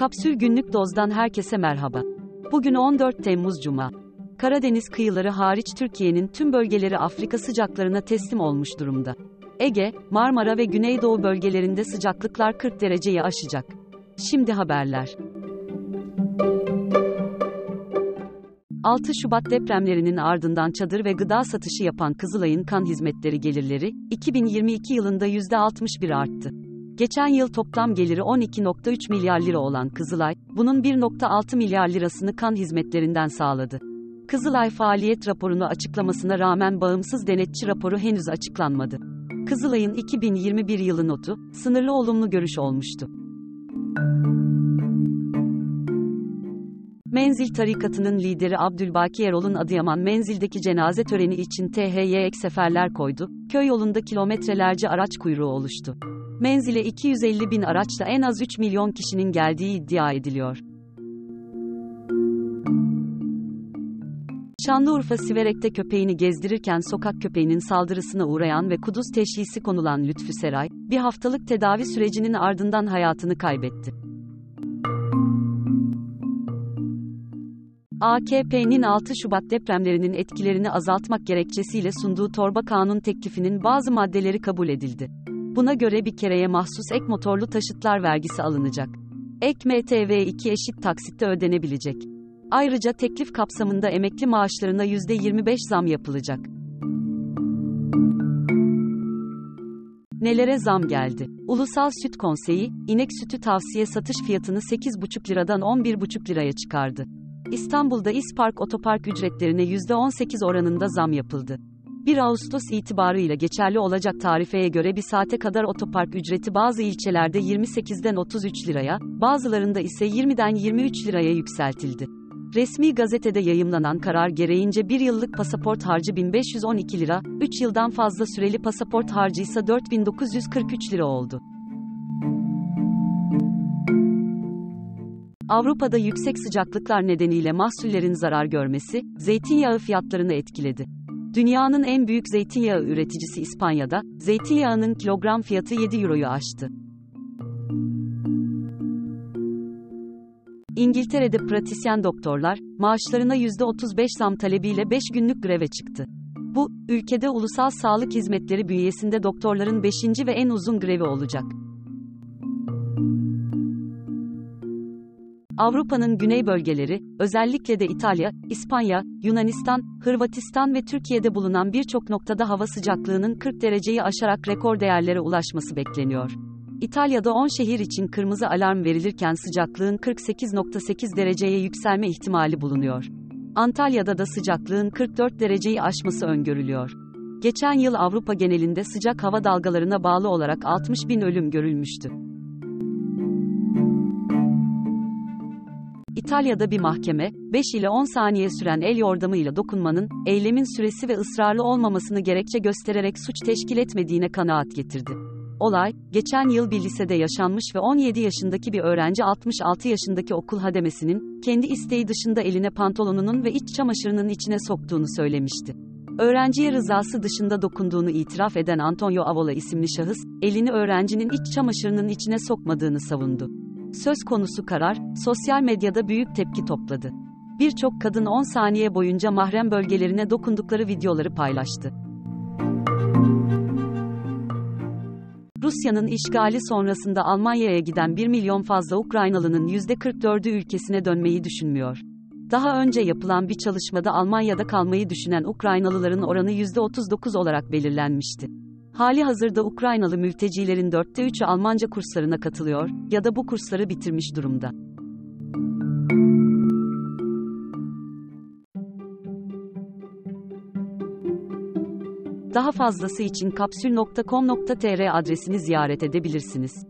Kapsül Günlük Doz'dan herkese merhaba. Bugün 14 Temmuz Cuma. Karadeniz kıyıları hariç Türkiye'nin tüm bölgeleri Afrika sıcaklarına teslim olmuş durumda. Ege, Marmara ve Güneydoğu bölgelerinde sıcaklıklar 40 dereceyi aşacak. Şimdi haberler. 6 Şubat depremlerinin ardından çadır ve gıda satışı yapan Kızılay'ın kan hizmetleri gelirleri, 2022 yılında %61 arttı. Geçen yıl toplam geliri 12.3 milyar lira olan Kızılay, bunun 1.6 milyar lirasını kan hizmetlerinden sağladı. Kızılay faaliyet raporunu açıklamasına rağmen bağımsız denetçi raporu henüz açıklanmadı. Kızılay'ın 2021 yılı notu, sınırlı olumlu görüş olmuştu. Menzil tarikatının lideri Abdülbaki Erol'un Adıyaman Menzil'deki cenaze töreni için THY seferler koydu, köy yolunda kilometrelerce araç kuyruğu oluştu. Menzile 250 bin araçla en az 3 milyon kişinin geldiği iddia ediliyor. Şanlıurfa Siverek'te köpeğini gezdirirken sokak köpeğinin saldırısına uğrayan ve kuduz teşhisi konulan Lütfü Seray, bir haftalık tedavi sürecinin ardından hayatını kaybetti. AKP'nin 6 Şubat depremlerinin etkilerini azaltmak gerekçesiyle sunduğu torba kanun teklifinin bazı maddeleri kabul edildi. Buna göre bir kereye mahsus ek motorlu taşıtlar vergisi alınacak. Ek MTV iki eşit taksitte ödenebilecek. Ayrıca teklif kapsamında emekli maaşlarına %25 zam yapılacak. Nelere zam geldi? Ulusal Süt Konseyi, inek sütü tavsiye satış fiyatını 8,5 liradan 11,5 liraya çıkardı. İstanbul'da İspark otopark ücretlerine %18 oranında zam yapıldı. 1 Ağustos itibarıyla geçerli olacak tarifeye göre bir saate kadar otopark ücreti bazı ilçelerde 28'den 33 liraya, bazılarında ise 20'den 23 liraya yükseltildi. Resmi gazetede yayımlanan karar gereğince bir yıllık pasaport harcı 1512 lira, 3 yıldan fazla süreli pasaport harcı ise 4943 lira oldu. Avrupa'da yüksek sıcaklıklar nedeniyle mahsullerin zarar görmesi, zeytinyağı fiyatlarını etkiledi. Dünyanın en büyük zeytinyağı üreticisi İspanya'da, zeytinyağının kilogram fiyatı 7 euroyu aştı. İngiltere'de pratisyen doktorlar, maaşlarına %35 zam talebiyle 5 günlük greve çıktı. Bu, ülkede ulusal sağlık hizmetleri bünyesinde doktorların 5. ve en uzun grevi olacak. Avrupa'nın güney bölgeleri, özellikle de İtalya, İspanya, Yunanistan, Hırvatistan ve Türkiye'de bulunan birçok noktada hava sıcaklığının 40 dereceyi aşarak rekor değerlere ulaşması bekleniyor. İtalya'da 10 şehir için kırmızı alarm verilirken sıcaklığın 48.8 dereceye yükselme ihtimali bulunuyor. Antalya'da da sıcaklığın 44 dereceyi aşması öngörülüyor. Geçen yıl Avrupa genelinde sıcak hava dalgalarına bağlı olarak 60 bin ölüm görülmüştü. İtalya'da bir mahkeme, 5 ile 10 saniye süren el yordamıyla dokunmanın, eylemin süresi ve ısrarlı olmamasını gerekçe göstererek suç teşkil etmediğine kanaat getirdi. Olay, geçen yıl bir lisede yaşanmış ve 17 yaşındaki bir öğrenci 66 yaşındaki okul hademesinin, kendi isteği dışında eline pantolonunun ve iç çamaşırının içine soktuğunu söylemişti. Öğrenciye rızası dışında dokunduğunu itiraf eden Antonio Avola isimli şahıs, elini öğrencinin iç çamaşırının içine sokmadığını savundu. Söz konusu karar, sosyal medyada büyük tepki topladı. Birçok kadın 10 saniye boyunca mahrem bölgelerine dokundukları videoları paylaştı. Rusya'nın işgali sonrasında Almanya'ya giden 1 milyon fazla Ukraynalı'nın %44'ü ülkesine dönmeyi düşünmüyor. Daha önce yapılan bir çalışmada Almanya'da kalmayı düşünen Ukraynalıların oranı %39 olarak belirlenmişti. Hali hazırda Ukraynalı mültecilerin dörtte üçü Almanca kurslarına katılıyor ya da bu kursları bitirmiş durumda. Daha fazlası için kapsül.com.tr adresini ziyaret edebilirsiniz.